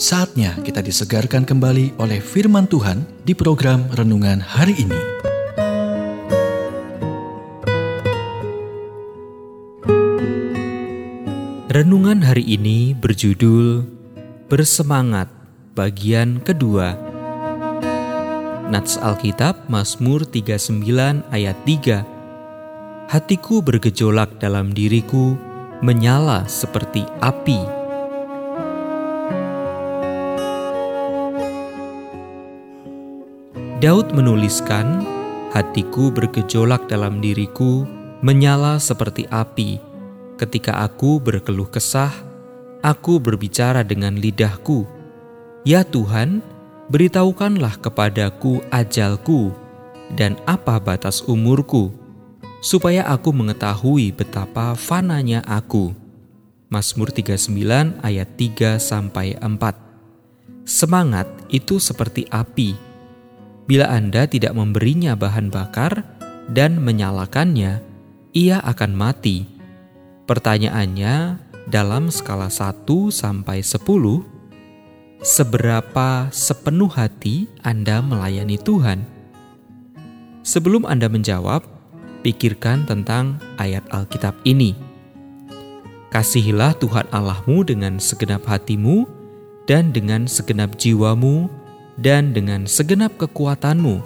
Saatnya kita disegarkan kembali oleh firman Tuhan di program renungan hari ini. Renungan hari ini berjudul Bersemangat bagian kedua. Nats Alkitab Mazmur 39 ayat 3. Hatiku bergejolak dalam diriku, menyala seperti api Daud menuliskan, "Hatiku bergejolak dalam diriku, menyala seperti api. Ketika aku berkeluh kesah, aku berbicara dengan lidahku. Ya Tuhan, beritahukanlah kepadaku ajalku dan apa batas umurku, supaya aku mengetahui betapa fananya aku." Mazmur 39 ayat 3 sampai 4. Semangat itu seperti api Bila Anda tidak memberinya bahan bakar dan menyalakannya, ia akan mati. Pertanyaannya dalam skala 1 sampai 10, seberapa sepenuh hati Anda melayani Tuhan? Sebelum Anda menjawab, pikirkan tentang ayat Alkitab ini. Kasihilah Tuhan Allahmu dengan segenap hatimu dan dengan segenap jiwamu dan dengan segenap kekuatanmu.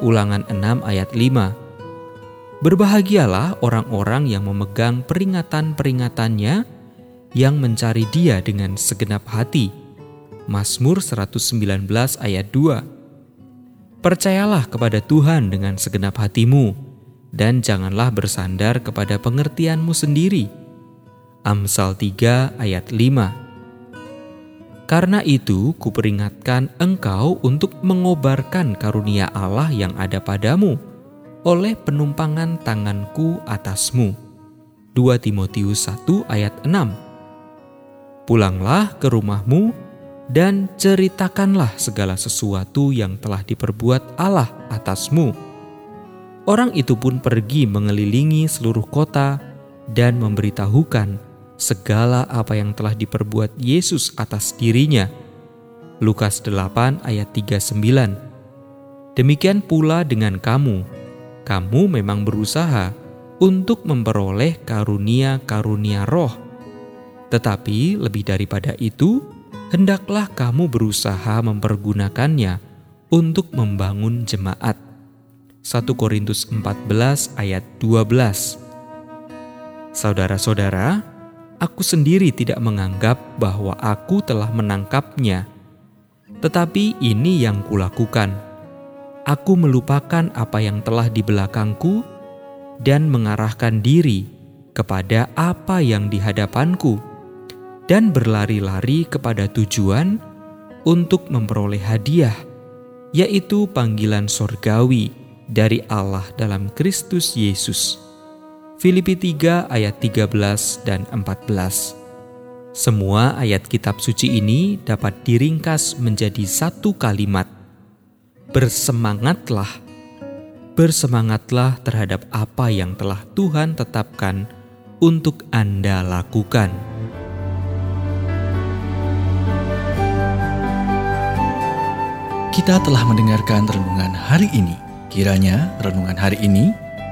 Ulangan 6 ayat 5. Berbahagialah orang-orang yang memegang peringatan-peringatannya yang mencari dia dengan segenap hati. Mazmur 119 ayat 2. Percayalah kepada Tuhan dengan segenap hatimu dan janganlah bersandar kepada pengertianmu sendiri. Amsal 3 ayat 5. Karena itu, kuperingatkan engkau untuk mengobarkan karunia Allah yang ada padamu oleh penumpangan tanganku atasmu. 2 Timotius 1 ayat 6 Pulanglah ke rumahmu dan ceritakanlah segala sesuatu yang telah diperbuat Allah atasmu. Orang itu pun pergi mengelilingi seluruh kota dan memberitahukan segala apa yang telah diperbuat Yesus atas dirinya. Lukas 8 ayat 39 Demikian pula dengan kamu. Kamu memang berusaha untuk memperoleh karunia-karunia roh. Tetapi lebih daripada itu, hendaklah kamu berusaha mempergunakannya untuk membangun jemaat. 1 Korintus 14 ayat 12 Saudara-saudara, aku sendiri tidak menganggap bahwa aku telah menangkapnya. Tetapi ini yang kulakukan. Aku melupakan apa yang telah di belakangku dan mengarahkan diri kepada apa yang di hadapanku dan berlari-lari kepada tujuan untuk memperoleh hadiah, yaitu panggilan sorgawi dari Allah dalam Kristus Yesus. Filipi 3 ayat 13 dan 14. Semua ayat kitab suci ini dapat diringkas menjadi satu kalimat. Bersemangatlah. Bersemangatlah terhadap apa yang telah Tuhan tetapkan untuk Anda lakukan. Kita telah mendengarkan renungan hari ini. Kiranya renungan hari ini